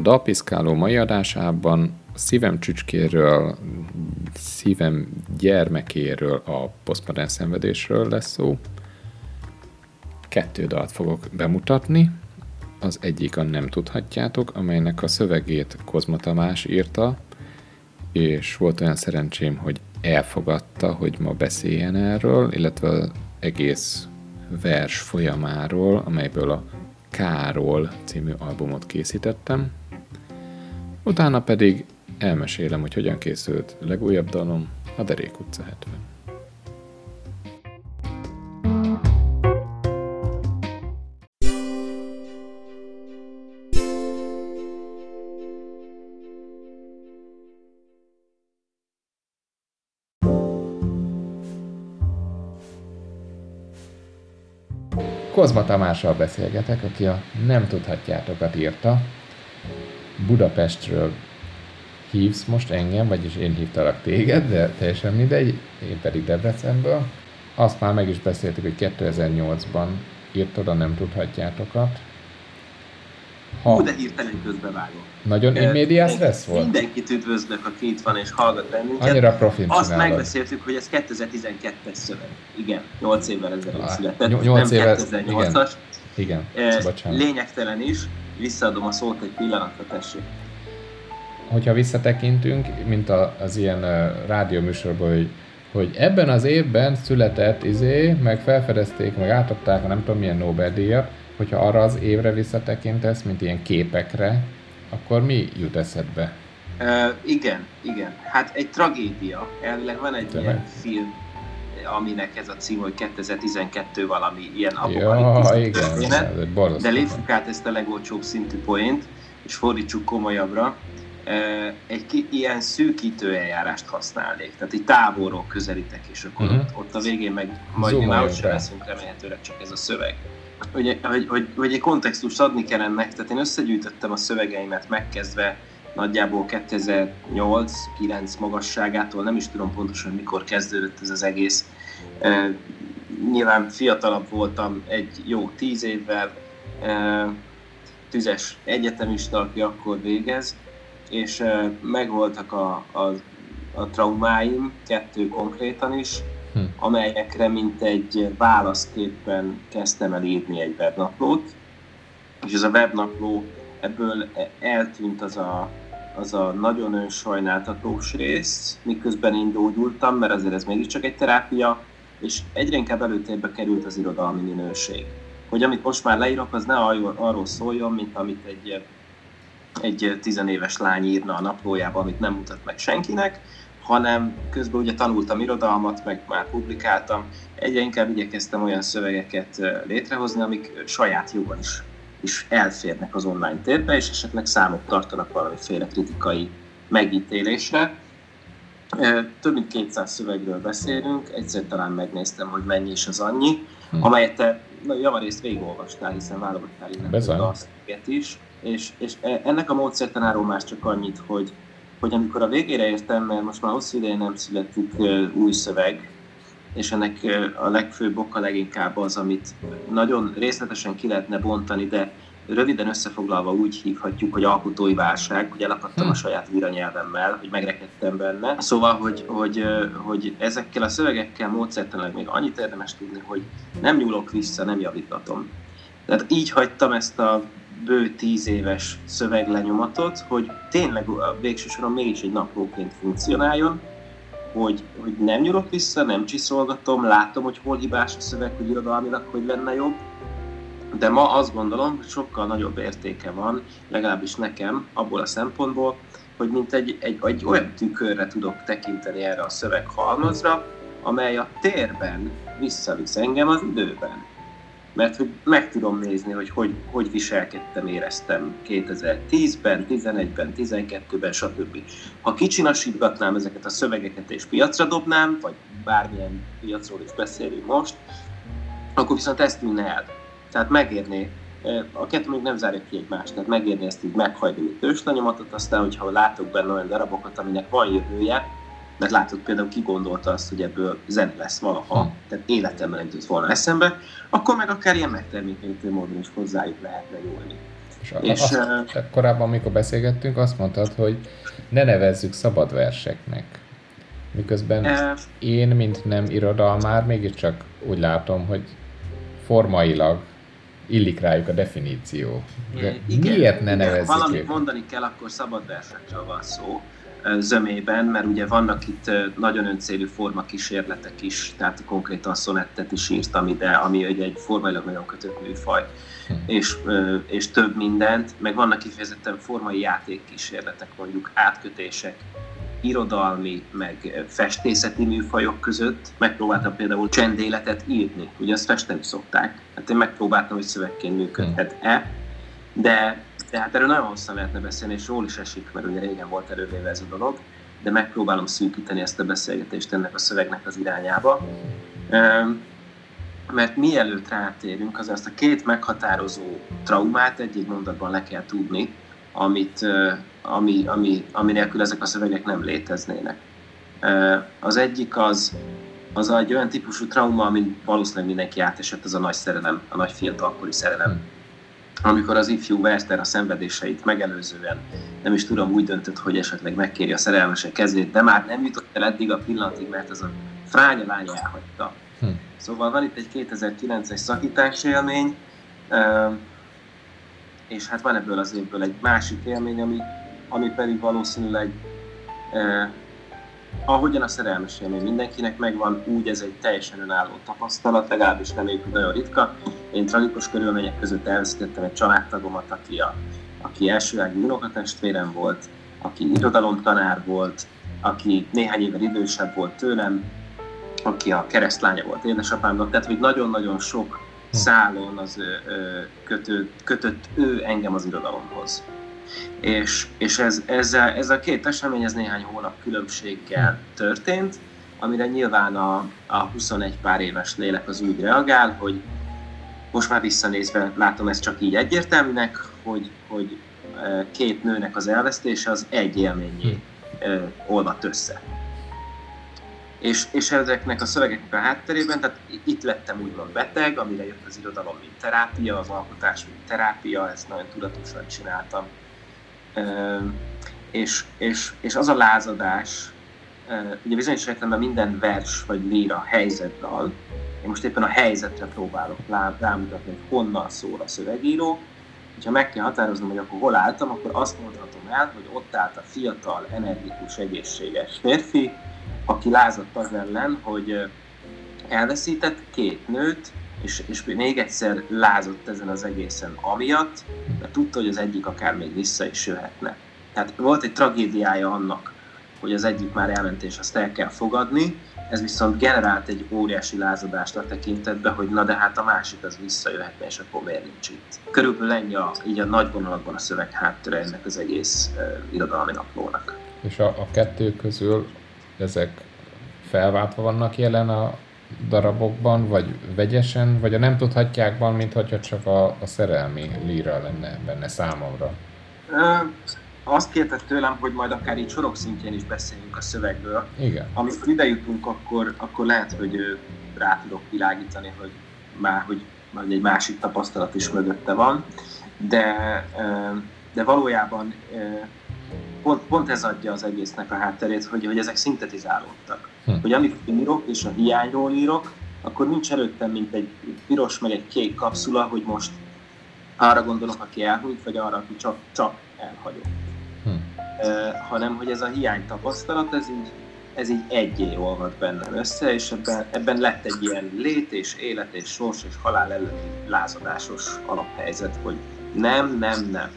A dalpiszkáló mai adásában szívem csücskéről, szívem gyermekéről, a posztmodern szenvedésről lesz szó. Kettő dalt fogok bemutatni. Az egyik a Nem tudhatjátok, amelynek a szövegét Kozma Tamás írta, és volt olyan szerencsém, hogy elfogadta, hogy ma beszéljen erről, illetve az egész vers folyamáról, amelyből a Káról című albumot készítettem. Utána pedig elmesélem, hogy hogyan készült legújabb dalom, a Derék utca 70. Kozma Tamással beszélgetek, aki a Nem tudhatjátokat írta. Budapestről hívsz most engem, vagyis én hívtalak téged, de teljesen mindegy, én pedig Debrecenből. Azt már meg is beszéltük, hogy 2008-ban írtad a Nem tudhatjátokat. Ha... Hú, de hirtelen közbevágok. Nagyon in medias res volt? Mindenkit üdvözlök, aki itt van és hallgat bennünket. Annyira profin Azt csinálod. megbeszéltük, hogy ez 2012-es szöveg. Igen, 8 évvel ezelőtt született. 8 nem éve, 2008-as. Igen, Eh, bocsánat. Lényegtelen is. Visszaadom a szót egy pillanatra, tessék. hogyha visszatekintünk, mint a, az ilyen uh, rádióműsorban, hogy, hogy ebben az évben született izé, meg felfedezték, meg átadták a nem tudom milyen Nobel-díjat, hogyha arra az évre visszatekintesz, mint ilyen képekre, akkor mi jut eszedbe? Uh, igen, igen. Hát egy tragédia. Elvileg van egy Tényleg? ilyen film, aminek ez a cím, hogy 2012 valami ilyen apokaliptikus igen, történet. borzasztó. De lépjük át ezt a legolcsóbb szintű poént, és fordítsuk komolyabbra. Egy ki, ilyen szűkítő eljárást használnék. Tehát egy távolról közelítek, és akkor Mhm. ott, ott a végén meg majd mi már ott sem leszünk remélhetőleg csak ez a szöveg. Hogy, hogy, hogy, hogy egy kontextust adni kell ennek, tehát én összegyűjtöttem a szövegeimet megkezdve nagyjából 2008-9 magasságától, nem is tudom pontosan mikor kezdődött ez az egész. Nyilván fiatalabb voltam egy jó tíz évvel, tüzes egyetemista, aki akkor végez, és megvoltak a, a, a traumáim, kettő konkrétan is, Hm. amelyekre mint egy válaszképpen kezdtem el írni egy webnaplót, és ez a webnapló ebből eltűnt az a, az a nagyon önsajnáltatós rész, miközben én gyógyultam, mert azért ez mégiscsak egy terápia, és egyre inkább előtérbe került az irodalmi minőség. Hogy amit most már leírok, az ne arról szóljon, mint amit egy, egy tizenéves lány írna a naplójába, amit nem mutat meg senkinek, hanem közben ugye tanultam irodalmat, meg már publikáltam, egyre inkább igyekeztem olyan szövegeket ö, létrehozni, amik saját jogon is, is elférnek az online térbe, és esetleg számot tartanak valamiféle kritikai megítélésre. Több mint 200 szövegről beszélünk, egyszer talán megnéztem, hogy mennyi is az annyi, Hm. amelyet te na, javarészt végigolvastál, hiszen válogattál innen a szöveget is, és, és e- ennek a módszertanáról már csak annyit, hogy, hogy amikor a végére értem, mert most már hosszú ideje nem születik új szöveg, és ennek a legfőbb oka leginkább az, amit nagyon részletesen ki lehetne bontani, de röviden összefoglalva úgy hívhatjuk, hogy alkotói válság, hogy elakadtam Hm. a saját íranyelvemmel, hogy megrekedtem benne. Szóval, hogy, hogy, hogy ezekkel a szövegekkel módszertanilag még annyit érdemes tudni, hogy nem nyúlok vissza, nem javítatom. Tehát így hagytam ezt a bő tíz éves szöveglenyomatot, hogy tényleg a végső soron mégis egy naplóként funkcionáljon, hogy, hogy nem nyúlok vissza, nem csiszolgatom, látom, hogy hol hibás a szöveg, hogy irodalmilag hogy lenne jobb, de ma azt gondolom, hogy sokkal nagyobb értéke van, legalábbis nekem, abból a szempontból, hogy mint egy, egy, egy olyan tükörre tudok tekinteni erre a szöveghalmazra, amely a térben visszavisz engem az időben. Mert hogy meg tudom nézni, hogy hogy, hogy viselkedtem, éreztem 2010-ben, 11-ben, 12-ben, stb. Ha kicsinasítgatnám ezeket a szövegeket és piacra dobnám, vagy bármilyen piacról is beszélünk most, akkor viszont ezt tűnne el. Tehát megérné, a kettő még nem zárja ki egymást, tehát megérni ezt így meghajtani a tőslenyomatot, aztán, hogyha látok benne olyan darabokat, aminek van jövője, mert látod például ki gondolta azt, hogy ebből zene lesz valaha, Hm. tehát életemben nem jutott volna eszembe, akkor meg akár ilyen megtermékenyítő módon is hozzájuk lehetne nyúlni. És, és azt, uh, korábban, amikor beszélgettünk, azt mondtad, hogy ne nevezzük szabad verseknek. Miközben uh, én, mint nem irodalmár, mégiscsak úgy látom, hogy formailag illik rájuk a definíció. De igen, miért ne nevezzük Valamit őket? mondani kell, akkor szabad versekről van szó zömében, mert ugye vannak itt nagyon öncélű forma kísérletek is, tehát konkrétan szonettet is írtam ide, ami ugye egy formailag nagyon kötött műfaj, hm. és, és több mindent, meg vannak kifejezetten formai játékkísérletek, mondjuk átkötések, irodalmi, meg festészeti műfajok között. Megpróbáltam például csendéletet írni, ugye azt festeni szokták. Hát én megpróbáltam, hogy szövegként működhet-e, de, de hát erről nagyon hosszan lehetne beszélni, és jól is esik, mert ugye régen volt elővéve ez a dolog, de megpróbálom szűkíteni ezt a beszélgetést ennek a szövegnek az irányába. Mert mielőtt rátérünk, az azt a két meghatározó traumát egy-egy mondatban le kell tudni, amit, ami, ami, ami nélkül ezek a szövegek nem léteznének. Az egyik az, az egy olyan típusú trauma, ami valószínűleg mindenki átesett, az a nagy szerelem, a nagy fiatalkori szerelem. Amikor az ifjú Werther a szenvedéseit megelőzően nem is tudom, úgy döntött, hogy esetleg megkéri a szerelmesek kezét, de már nem jutott el eddig a pillanatig, mert ez a fránya lány elhagyta. Hm. Szóval van itt egy 2009-es szakítási élmény, és hát van ebből az évből egy másik élmény, ami, ami pedig valószínűleg ahogyan a szerelmes élmény mindenkinek megvan, úgy ez egy teljesen önálló tapasztalat, legalábbis reméljük, hogy nagyon ritka. Én tragikus körülmények között elveszítettem egy családtagomat, aki, a, aki elsőági unokatestvérem volt, aki irodalomtanár volt, aki néhány évvel idősebb volt tőlem, aki a keresztlánya volt édesapámnak, tehát hogy nagyon-nagyon sok szálon az kötő, kötött ő engem az irodalomhoz. És, és ez, ez, ez a két esemény ez néhány hónap különbséggel történt, amire nyilván a, a 21 pár éves lélek az úgy reagál, hogy most már visszanézve látom ezt csak így egyértelműnek, hogy, hogy két nőnek az elvesztése az egy élményé olvadt össze és, és ezeknek a szövegeknek a hátterében, tehát itt lettem úgymond beteg, amire jött az irodalom, mint terápia, az alkotás, mint terápia, ezt nagyon tudatosan csináltam. És, és, és az a lázadás, ugye bizonyos értelemben minden vers vagy líra helyzetdal, én most éppen a helyzetre próbálok rámutatni, hogy honnan szól a szövegíró, hogyha meg kell határoznom, hogy akkor hol álltam, akkor azt mondhatom el, hogy ott állt a fiatal, energikus, egészséges férfi, aki lázadt az ellen, hogy elveszített két nőt, és, és még egyszer lázott ezen az egészen amiatt, mert tudta, hogy az egyik akár még vissza is jöhetne. Tehát volt egy tragédiája annak, hogy az egyik már elment és azt el kell fogadni, ez viszont generált egy óriási lázadást a tekintetbe, hogy na de hát a másik az visszajöhetne, és akkor miért nincs itt. Körülbelül ennyi a, így a nagy vonalakban a szöveg háttere ennek az egész uh, irodalmi naplónak. És a, a kettő közül ezek felváltva vannak jelen a darabokban, vagy vegyesen, vagy a nem tudhatjákban, mint hogyha csak a, a szerelmi líra lenne benne számomra? Ö, azt kérted tőlem, hogy majd akár így sorok szintjén is beszéljünk a szövegből. Igen. Amikor ide jutunk, akkor, akkor lehet, hogy rá tudok világítani, hogy már, hogy már egy másik tapasztalat is mögötte van, de, de valójában pont, pont ez adja az egésznek a hátterét, hogy, hogy ezek szintetizálódtak. Hm. Hogy amit írok, és a hiányról írok, akkor nincs előttem, mint egy piros meg egy kék kapszula, hogy most arra gondolok, aki elhúnyt, vagy arra, aki csak, csak elhagyott. Hm. Uh, hanem, hogy ez a hiány tapasztalat, ez így, ez így egyé olvad bennem össze, és ebben, ebben lett egy ilyen lét és élet és sors és halál elleni lázadásos alaphelyzet, hogy nem, nem, nem.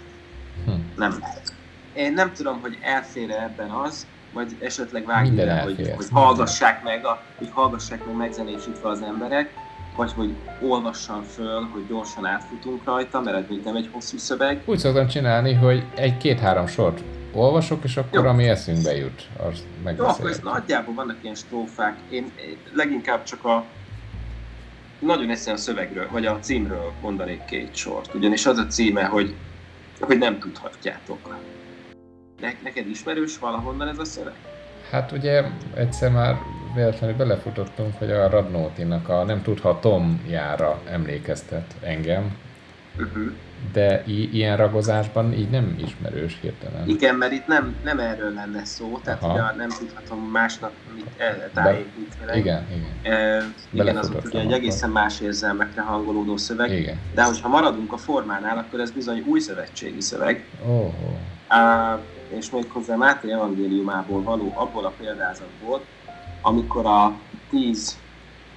Hm. Nem lehet én nem tudom, hogy elfér ebben az, vagy esetleg vágni le, hogy, hogy hallgassák meg, a, hogy hallgassák meg megzenésítve az emberek, vagy hogy olvassam föl, hogy gyorsan átfutunk rajta, mert ez nem egy hosszú szöveg. Úgy szoktam csinálni, hogy egy-két-három sort olvasok, és akkor Jó. ami eszünkbe jut, az Jó, akkor ez nagyjából vannak ilyen strófák. Én leginkább csak a nagyon egyszerűen a szövegről, vagy a címről mondanék két sort. Ugyanis az a címe, hogy, hogy nem tudhatjátok. Ne, neked ismerős valahonnan ez a szöveg? Hát ugye egyszer már véletlenül belefutottunk, hogy a Radnótinak a nem tudhatom jára emlékeztet engem. Uh-huh. De i- ilyen ragozásban így nem ismerős hirtelen. Igen, mert itt nem, nem erről lenne szó, tehát ugye nem tudhatom másnak mit tájépíteni. Igen, igen. E, igen, az ugye egy egészen más érzelmekre hangolódó szöveg. Igen. De hogyha maradunk a formánál, akkor ez bizony új szövetségi szöveg. Oh. Uh, és méghozzá Máté evangéliumából való abból a példázatból, amikor a tíz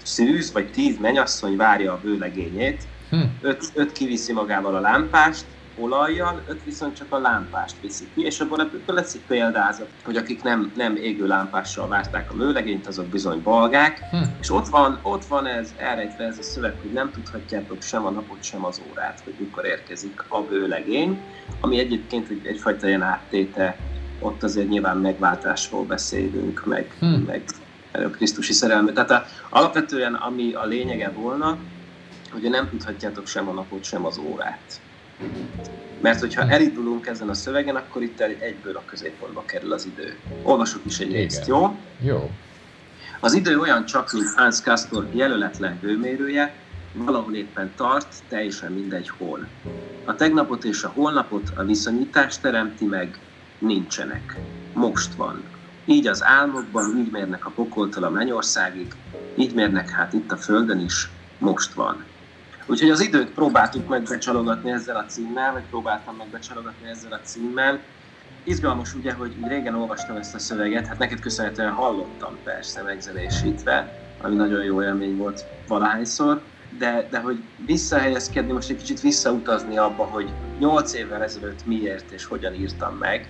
szűz, vagy tíz menyasszony várja a bőlegényét, hm. öt, öt kiviszi magával a lámpást, olajjal, öt viszont csak a lámpást viszi ki, és abból ebből lesz egy példázat, hogy akik nem, nem égő lámpással várták a mőlegényt, azok bizony balgák, hm. és ott van, ott van ez, elrejtve ez a szöveg, hogy nem tudhatjátok sem a napot, sem az órát, hogy mikor érkezik a bőlegény, ami egyébként egy, egyfajta ilyen áttéte, ott azért nyilván megváltásról beszélünk, meg, hm. meg Krisztusi szerelme. Tehát a, alapvetően ami a lényege volna, hogy nem tudhatjátok sem a napot, sem az órát. Mert hogyha elindulunk ezen a szövegen, akkor itt egyből a középpontba kerül az idő. Olvasok is egy részt, jó? Jó. Az idő olyan csak, mint Hans Castor jelöletlen hőmérője, valahol éppen tart, teljesen mindegy hol. A tegnapot és a holnapot a viszonyítás teremti meg, nincsenek. Most van. Így az álmokban, így mérnek a pokoltól a mennyországig, így mérnek hát itt a földön is, most van. Úgyhogy az időt próbáltuk meg becsalogatni ezzel a címmel, vagy próbáltam meg becsalogatni ezzel a címmel. Izgalmas ugye, hogy régen olvastam ezt a szöveget, hát neked köszönhetően hallottam persze megzenésítve, ami nagyon jó élmény volt valahányszor, de, de hogy visszahelyezkedni, most egy kicsit visszautazni abba, hogy 8 évvel ezelőtt miért és hogyan írtam meg,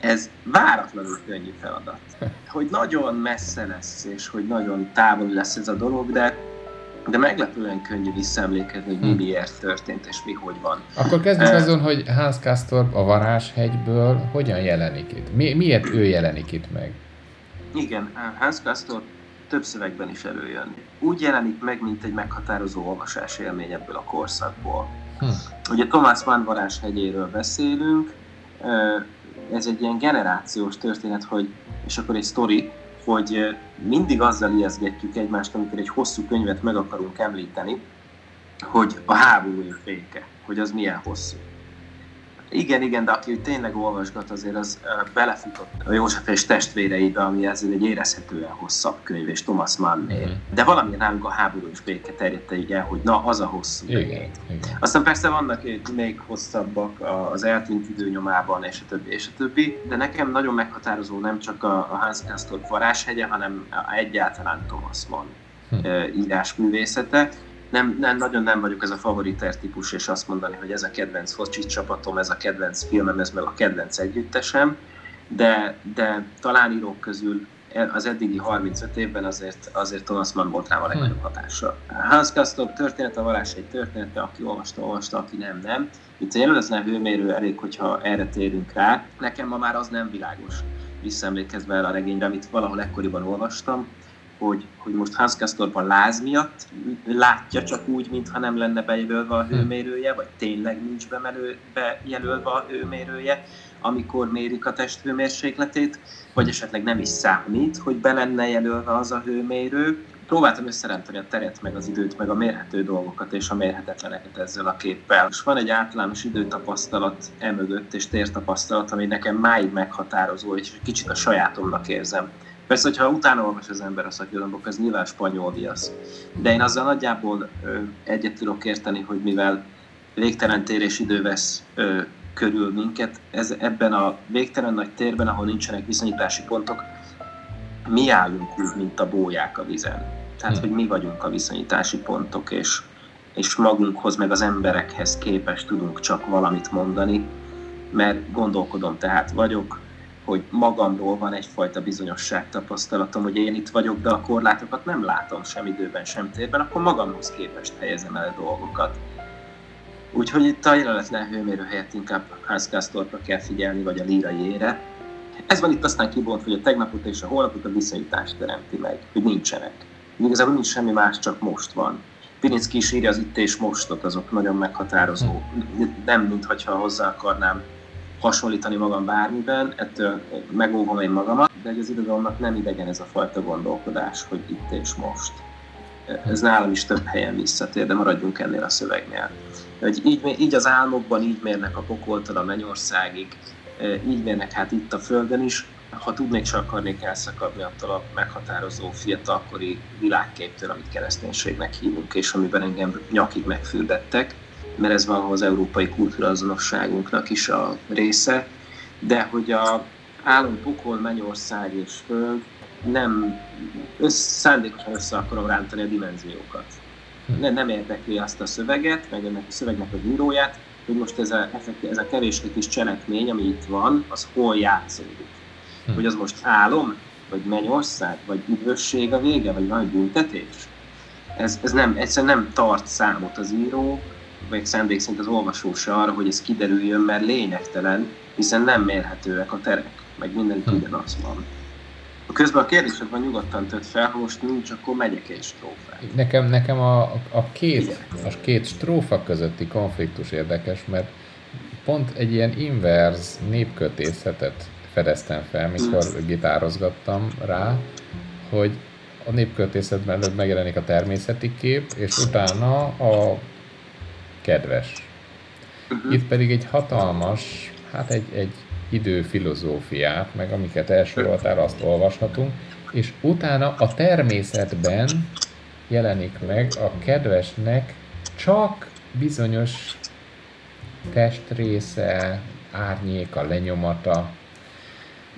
ez váratlanul könnyű feladat. Hogy nagyon messze lesz, és hogy nagyon távol lesz ez a dolog, de de meglepően könnyű visszaemlékezni, hogy mi hmm. miért történt, és mi hogy van. Akkor kezdjük uh, azon, hogy Hans Castor a Varázshegyből hogyan jelenik itt? Mi, miért ő jelenik itt meg? Igen, Hans Castor több szövegben is előjön. Úgy jelenik meg, mint egy meghatározó olvasás élmény ebből a korszakból. Hm. Ugye Thomas Mann varázshegyéről beszélünk, ez egy ilyen generációs történet, hogy, és akkor egy sztori, hogy mindig azzal ijeszgetjük egymást, amikor egy hosszú könyvet meg akarunk említeni, hogy a háború és béke, hogy az milyen hosszú. Igen, igen, de aki tényleg olvasgat, azért az belefutott a József és testvéreibe, ami ezzel egy érezhetően hosszabb könyv, és Thomas Mannél. Mm. De valami nálunk a háború és béke terjedte így el, hogy na, az a hosszú. Igen, igen. Aztán persze vannak még hosszabbak az eltűnt időnyomában, és a többi, és a többi, de nekem nagyon meghatározó nem csak a, Hans Castor varázshegye, hanem egyáltalán Thomas Mann hm. írásművészete nem, nem, nagyon nem vagyok ez a favoriter típus, és azt mondani, hogy ez a kedvenc focsi csapatom, ez a kedvenc filmem, ez meg a kedvenc együttesem, de, de talán írók közül az eddigi 35 évben azért, azért Thomas Mann volt rám a legnagyobb hatása. Hans Castorp története, a varázs egy története, aki olvasta, olvasta, aki nem, nem. Itt a jelöletlen hőmérő elég, hogyha erre térünk rá. Nekem ma már az nem világos, visszaemlékezve el a regényre, amit valahol ekkoriban olvastam, hogy, hogy most Hans Castorban láz miatt látja csak úgy, mintha nem lenne bejelölve a hőmérője, vagy tényleg nincs bemelő, bejelölve a hőmérője, amikor mérik a testhőmérsékletét, vagy esetleg nem is számít, hogy be lenne jelölve az a hőmérő. Próbáltam összerenteni a teret, meg az időt, meg a mérhető dolgokat és a mérhetetleneket ezzel a képpel. És van egy általános időtapasztalat emögött és tértapasztalat, ami nekem máig meghatározó, és kicsit a sajátomnak érzem Persze, hogyha utána olvas az ember a szakirodalomból, az nyilván spanyol viasz. De én azzal nagyjából ö, egyet tudok érteni, hogy mivel végtelen tér és idő vesz ö, körül minket, ez, ebben a végtelen nagy térben, ahol nincsenek viszonyítási pontok, mi állunk úgy, mint a bóják a vizen. Tehát, hogy mi vagyunk a viszonyítási pontok, és, és magunkhoz, meg az emberekhez képest tudunk csak valamit mondani, mert gondolkodom, tehát vagyok, hogy magamról van egyfajta bizonyosság tapasztalatom, hogy én itt vagyok, de a korlátokat nem látom sem időben, sem térben, akkor magamhoz képest helyezem el a dolgokat. Úgyhogy itt a jeleletlen hőmérő helyett inkább házkásztortra kell figyelni, vagy a ére. Ez van itt aztán kibontva, hogy a tegnapot és a holnapot a viszonyítást teremti meg, hogy nincsenek. Igazából nincs semmi más, csak most van. Pirinszki is írja az itt és mostot, azok nagyon meghatározó. Nem, mintha hozzá akarnám hasonlítani magam bármiben, ettől megóvom én magamat, de az irodalomnak nem idegen ez a fajta gondolkodás, hogy itt és most. ez nálam is több helyen visszatér, de maradjunk ennél a szövegnél. Hogy így, így az álmokban így mérnek a pokoltól a mennyországig, így mérnek hát itt a Földön is, ha tudnék, csak akarnék elszakadni attól a meghatározó fiatalkori világképtől, amit kereszténységnek hívunk, és amiben engem nyakig megfürdettek, mert ez van az európai kultúrazonosságunknak is a része, de hogy a álom, pokol, mennyország és föld nem össz, szándékosan össze akarom rántani a dimenziókat. Ne, nem érdekli azt a szöveget, meg ennek a szövegnek a bíróját, hogy most ez a, ez a kevés kis cselekmény, ami itt van, az hol játszódik. Hm. Hogy az most álom, vagy mennyország, vagy üdvösség a vége, vagy nagy büntetés. Ez, ez nem, egyszerűen nem tart számot az író, vagy szándék szerint az olvasó se arra, hogy ez kiderüljön, mert lényegtelen, hiszen nem mérhetőek a terek, meg minden hm. ugyanaz van. Közben a kérdésekben nyugodtan tört fel, ha most nincs, akkor megyek egy strófát. Nekem, nekem a, a, két, a két strófa közötti konfliktus érdekes, mert pont egy ilyen inverz népkötészetet fedeztem fel, mikor mm. gitározgattam rá, hogy a népköltészetben előbb megjelenik a természeti kép, és utána a kedves. Uh-huh. Itt pedig egy hatalmas, hát egy, egy időfilozófiát, meg amiket elsoroltál, azt olvashatunk, és utána a természetben jelenik meg a kedvesnek csak bizonyos testrésze, árnyéka, lenyomata.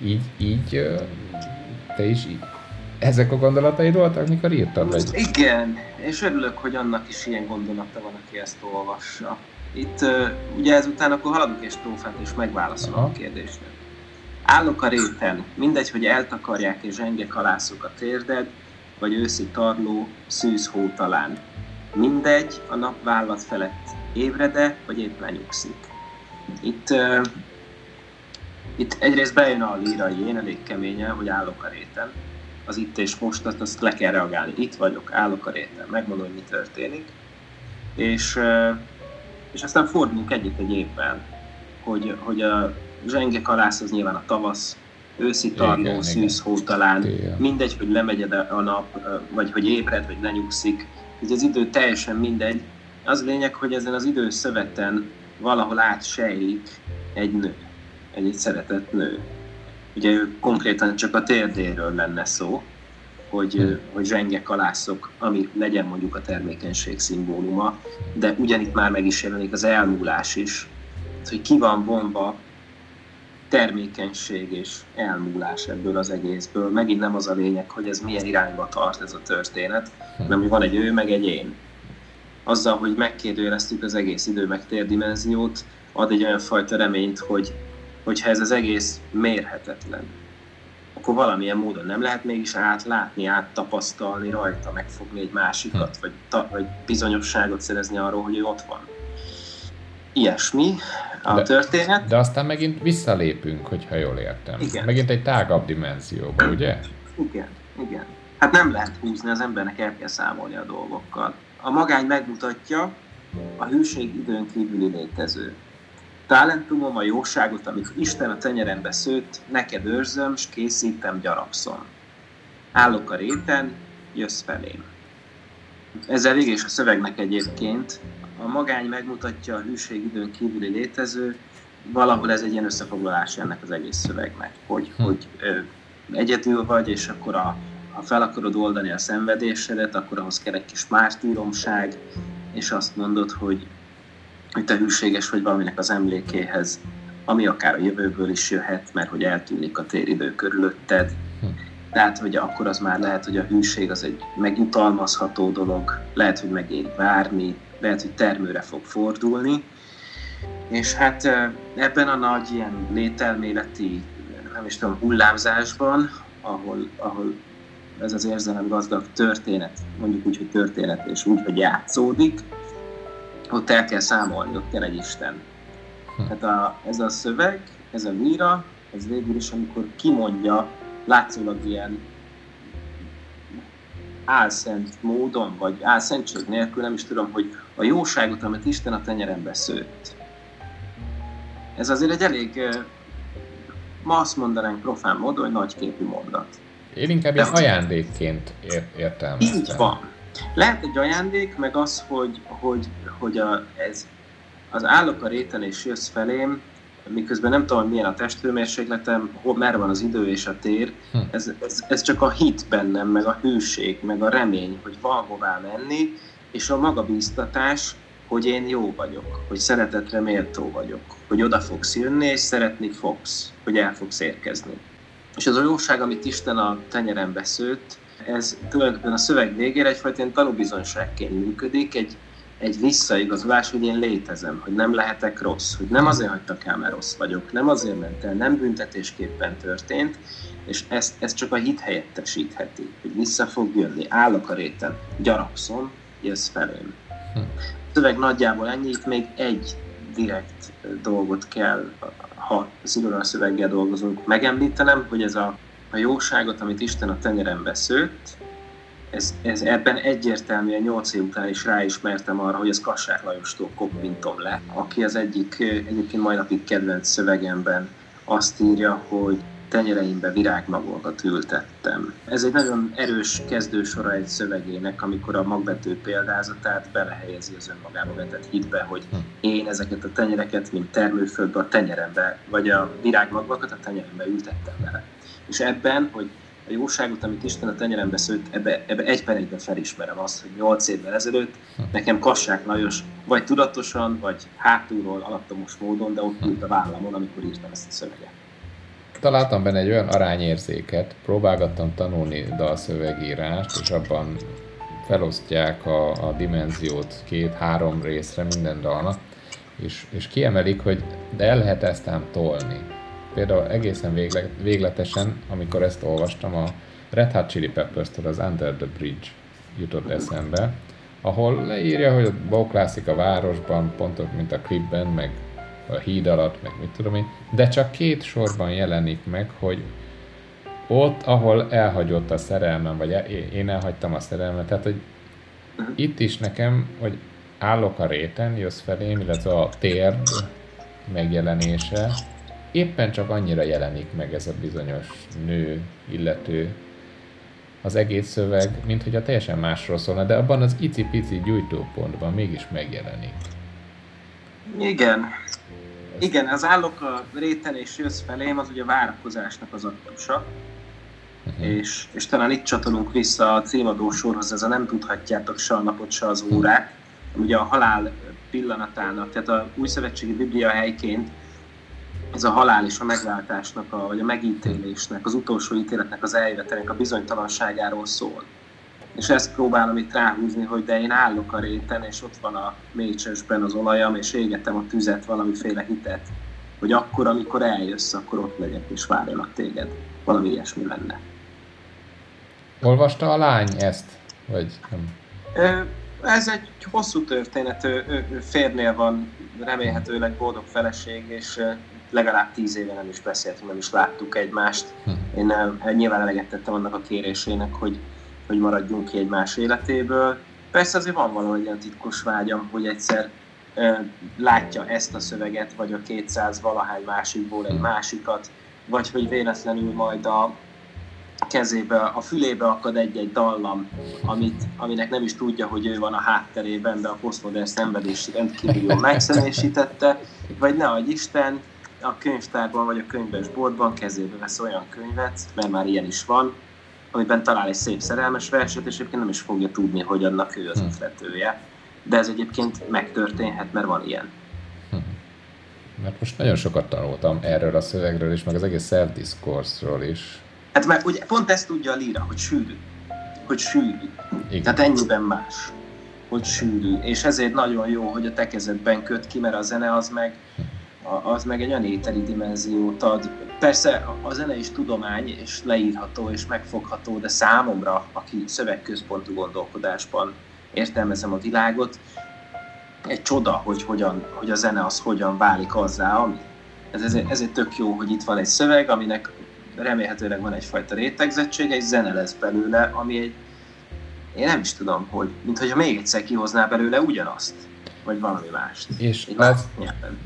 Így, így te is így, ezek a gondolataid voltak, mikor írtad? Vagy? Igen, és örülök, hogy annak is ilyen gondolata van, aki ezt olvassa. Itt ugye ezután akkor haladunk egy strófát, és megválaszolom a kérdést. Állok a réten, mindegy, hogy eltakarják és zsenge kalászok a térded, vagy őszi tarló, szűz hó talán. Mindegy, a nap vállat felett évrede, vagy épp lenyugszik. Itt, uh, itt egyrészt bejön a lírai én elég keményen, hogy állok a réten. Az itt és most, azt le kell reagálni. Itt vagyok, állok a réten, megmondom, hogy mi történik. És uh, és aztán fordulunk egyet egy évvel, hogy, hogy a zsenge kalász az nyilván a tavasz, őszi tarló, szűz hó talán, igen. mindegy, hogy lemegy a nap, vagy hogy ébred, vagy lenyugszik, hogy az idő teljesen mindegy. Az lényeg, hogy ezen az időszöveten valahol átsejlik egy nő, egy, egy szeretett nő. Ugye ő konkrétan csak a térdéről lenne szó, hogy, hmm. hogy zsenge kalászok, ami legyen mondjuk a termékenység szimbóluma, de ugyanitt már meg is jelenik az elmúlás is, hogy ki van vonva termékenység és elmúlás ebből az egészből. Megint nem az a lényeg, hogy ez milyen irányba tart ez a történet, hanem hogy van egy ő, meg egy én. Azzal, hogy megkérdőjeleztük az egész idő meg térdimenziót, ad egy olyan fajta reményt, hogy hogyha ez az egész mérhetetlen, akkor valamilyen módon nem lehet mégis átlátni, áttapasztalni rajta, megfogni egy másikat, hm. vagy, ta, vagy bizonyosságot szerezni arról, hogy ő ott van. Ilyesmi a de, történet. De aztán megint visszalépünk, hogyha jól értem. Igen. Megint egy tágabb dimenzióba, ugye? Igen, igen. Hát nem lehet húzni, az embernek el kell számolni a dolgokkal. A magány megmutatja, a hűség időn kívüli létező talentumom, a jóságot, amit Isten a tenyerembe szőtt, neked őrzöm, s készítem, gyarapszom. Állok a réten, jössz felém. Ezzel végig is a szövegnek egyébként. A magány megmutatja a hűség időn kívüli létező, valahol ez egy ilyen összefoglalás ennek az egész szövegnek, hogy, hm. hogy ö, egyedül vagy, és akkor a, ha fel akarod oldani a szenvedésedet, akkor ahhoz kell egy kis mártíromság, és azt mondod, hogy hogy te hűséges vagy valaminek az emlékéhez, ami akár a jövőből is jöhet, mert hogy eltűnik a téridő körülötted. Tehát, hogy akkor az már lehet, hogy a hűség az egy megjutalmazható dolog, lehet, hogy megéri várni, lehet, hogy termőre fog fordulni. És hát ebben a nagy ilyen lételméleti, nem is tudom, hullámzásban, ahol, ahol ez az érzelem gazdag történet, mondjuk úgy, hogy történet, és úgy, hogy játszódik, ott el kell számolni, ott kell egy Isten. Hm. Tehát a, ez a szöveg, ez a líra, ez végül is, amikor kimondja, látszólag ilyen álszent módon, vagy álszentség nélkül, nem is tudom, hogy a jóságot, amit Isten a tenyerembe szőtt. Ez azért egy elég, ma azt mondanánk profán módon, hogy nagyképű mondat. Én inkább ilyen ajándékként értelmeztem. Így van. Lehet egy ajándék, meg az, hogy, hogy, hogy a, ez, az állok a réten és jössz felém, miközben nem tudom, milyen a testhőmérsékletem, hol, merre van az idő és a tér, hm. ez, ez, ez csak a hit bennem, meg a hűség, meg a remény, hogy van hová menni, és a magabíztatás, hogy én jó vagyok, hogy szeretetre méltó vagyok, hogy oda fogsz jönni, és szeretni fogsz, hogy el fogsz érkezni. És az a jóság, amit Isten a tenyerembe szőtt, ez tulajdonképpen a szöveg végére egyfajta tanúbizonyságként működik, egy, egy visszaigazolás, hogy én létezem, hogy nem lehetek rossz, hogy nem azért hagytak el, mert rossz vagyok, nem azért ment el, nem büntetésképpen történt, és ezt, ezt csak a hit helyettesítheti, hogy vissza fog jönni, állok a réten, gyarapszom, jössz felém. Hm. A szöveg nagyjából ennyi, itt még egy direkt dolgot kell, ha szigorúan szöveggel dolgozunk, megemlítenem, hogy ez a, a jóságot, amit Isten a tenyerembe szőtt, ez, ez ebben egyértelműen 8 év után is ráismertem arra, hogy ez Kassák Lajostól koppintom le, aki az egyik egyébként mai napig kedvenc szövegemben azt írja, hogy tenyereimbe virágmagokat ültettem. Ez egy nagyon erős kezdősora egy szövegének, amikor a magbető példázatát belehelyezi az önmagába vetett hitbe, hogy hm. én ezeket a tenyereket, mint termőföldbe a tenyerembe, vagy a virágmagvakat a tenyerembe ültettem bele. És ebben, hogy a jóságot, amit Isten a tenyerembe szőtt, ebbe, ebbe egy per egyben felismerem azt, hogy nyolc évvel ezelőtt nekem Kassák Lajos vagy tudatosan, vagy hátulról alattomos módon, de ott ült a vállamon, amikor írtam ezt a szöveget találtam benne egy olyan arányérzéket, próbálgattam tanulni dalszövegírást, és abban felosztják a, a dimenziót két-három részre minden dalnak, és, és kiemelik, hogy de el lehet ezt ám tolni. Például egészen végle, végletesen, amikor ezt olvastam, a Red Hot Chili Peppers-től az Under the Bridge jutott eszembe, ahol leírja, hogy bóklászik a városban, pontok, mint a klipben, meg a híd alatt, meg mit tudom én, de csak két sorban jelenik meg, hogy ott, ahol elhagyott a szerelmem, vagy én elhagytam a szerelmet, tehát, hogy itt is nekem, hogy állok a réten, jössz felém, illetve a térd megjelenése, éppen csak annyira jelenik meg ez a bizonyos nő, illető, az egész szöveg, mint hogy a teljesen másról szólna, de abban az icipici gyújtópontban mégis megjelenik. Igen, igen, az állok a réten és jössz felém, az ugye a várakozásnak az aktusa. Uh-huh. És, és talán itt csatolunk vissza a címadó sorhoz, ez a nem tudhatjátok se a napot, se az órát. Ugye a halál pillanatának, tehát a új szövetségi biblia helyként ez a halál és a megváltásnak, a, vagy a megítélésnek, az utolsó ítéletnek az eljövetelnek a bizonytalanságáról szól és ezt próbálom itt ráhúzni, hogy de én állok a réten, és ott van a mécsesben az olajam, és égetem a tüzet, valamiféle hitet, hogy akkor, amikor eljössz, akkor ott legyek, és várjanak téged. Valami ilyesmi lenne. Olvasta a lány ezt? Vagy nem? Ez egy hosszú történet, ő, ő, ő férnél van, remélhetőleg boldog feleség, és legalább tíz éve nem is beszéltünk, nem is láttuk egymást. Hm. Én nyilván eleget tettem annak a kérésének, hogy hogy maradjunk ki egymás életéből. Persze azért van valami olyan titkos vágyam, hogy egyszer e, látja ezt a szöveget, vagy a 200 valahány másikból egy másikat, vagy hogy véletlenül majd a kezébe, a fülébe akad egy-egy dallam, amit, aminek nem is tudja, hogy ő van a hátterében, de a posztmodern szenvedés rendkívül jól megszemélyesítette, vagy ne adj Isten, a könyvtárban vagy a könyvesboltban kezébe vesz olyan könyvet, mert már ilyen is van, amiben talál egy szép szerelmes verset, és egyébként nem is fogja tudni, hogy annak ő az ötletője. De ez egyébként megtörténhet, mert van ilyen. Hm. Mert most nagyon sokat tanultam erről a szövegről is, meg az egész self-discourse-ról is. Hát mert ugye pont ezt tudja a líra, hogy sűrű. Hogy sűrű. Igen. Tehát ennyiben más. Hogy sűrű. És ezért nagyon jó, hogy a tekezetben köt ki, mert a zene az meg, az meg egy olyan éteri dimenziót ad, Persze a zene is tudomány, és leírható, és megfogható, de számomra, aki szövegközpontú gondolkodásban értelmezem a világot, egy csoda, hogy, hogyan, hogy a zene az hogyan válik azzá, ami. Ez, ezért, ezért tök jó, hogy itt van egy szöveg, aminek remélhetőleg van egyfajta rétegzettség, egy zene lesz belőle, ami egy, én nem is tudom, hogy, mint hogyha még egyszer kihozná belőle ugyanazt vagy valami mást. És az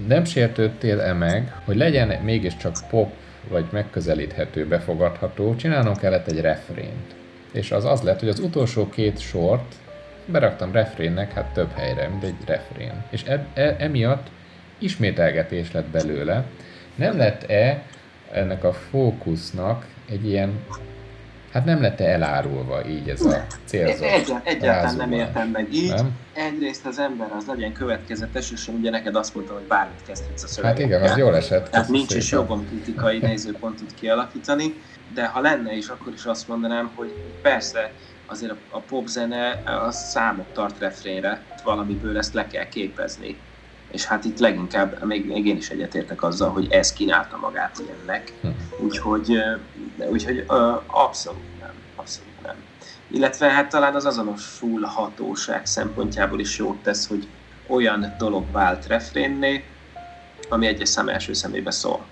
nem sértődtél-e meg, hogy legyen mégiscsak pop vagy megközelíthető, befogadható, csinálnom kellett egy refrént. És az az lett, hogy az utolsó két sort beraktam refrénnek, hát több helyre, mint egy refrén. És e, e, emiatt ismételgetés lett belőle. Nem lett-e ennek a fókusznak egy ilyen, hát nem lett-e elárulva így ez a célzott Egy, Egyáltalán nem értem meg így. Nem? Egyrészt az ember az legyen következetes, és ugye neked azt mondtam, hogy bármit kezdhetsz a szöveggel. Hát igen, az jól esett. Tehát nincs is jogom kritikai nézőpontot kialakítani, de ha lenne is, akkor is azt mondanám, hogy persze azért a, a popzene az számot tart refrénre, valamiből ezt le kell képezni. És hát itt leginkább, még, még én is egyetértek azzal, hogy ez kínálta magát ilyennek. Hm. Úgyhogy, úgyhogy abszolút nem, abszolút nem. Illetve hát talán az azonosulhatóság szempontjából is jót tesz, hogy olyan dolog vált refrénné, ami egyes szem első szemébe szól.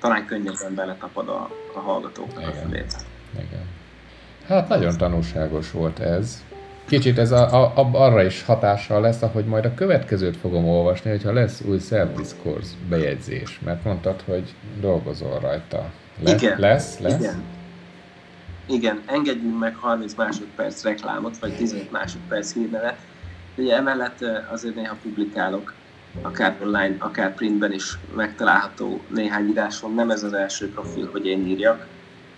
Talán könnyebben beletapad a, a hallgatóknak Igen. a fülét. Igen. Hát nagyon tanulságos volt ez. Kicsit ez a, a, a, arra is hatással lesz, ahogy majd a következőt fogom olvasni, hogyha lesz új self-discourse bejegyzés, mert mondtad, hogy dolgozol rajta. Le, igen. Lesz? Lesz? Igen. Igen, engedjünk meg 30 másodperc reklámot, vagy 15 másodperc hírnevet. Ugye emellett azért néha publikálok, akár online, akár printben is megtalálható néhány írásom. Nem ez az első profil, hogy én írjak,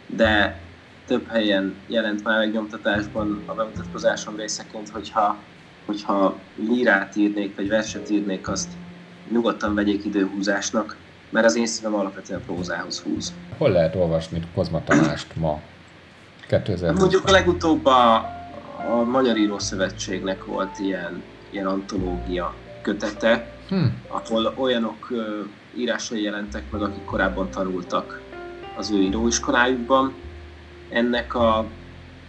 de több helyen jelent már megnyomtatásban a bemutatkozásom részeként, hogyha, hogyha lírát írnék, vagy verset írnék, azt nyugodtan vegyék időhúzásnak, mert az én szívem alapvetően prózához húz. Hol lehet olvasni Kozma Tamást ma? 2020 Mondjuk a legutóbb a, a Magyar Író Szövetségnek volt ilyen, ilyen antológia kötete, hmm. ahol olyanok írásai jelentek meg, akik korábban tanultak az ő íróiskolájukban, ennek a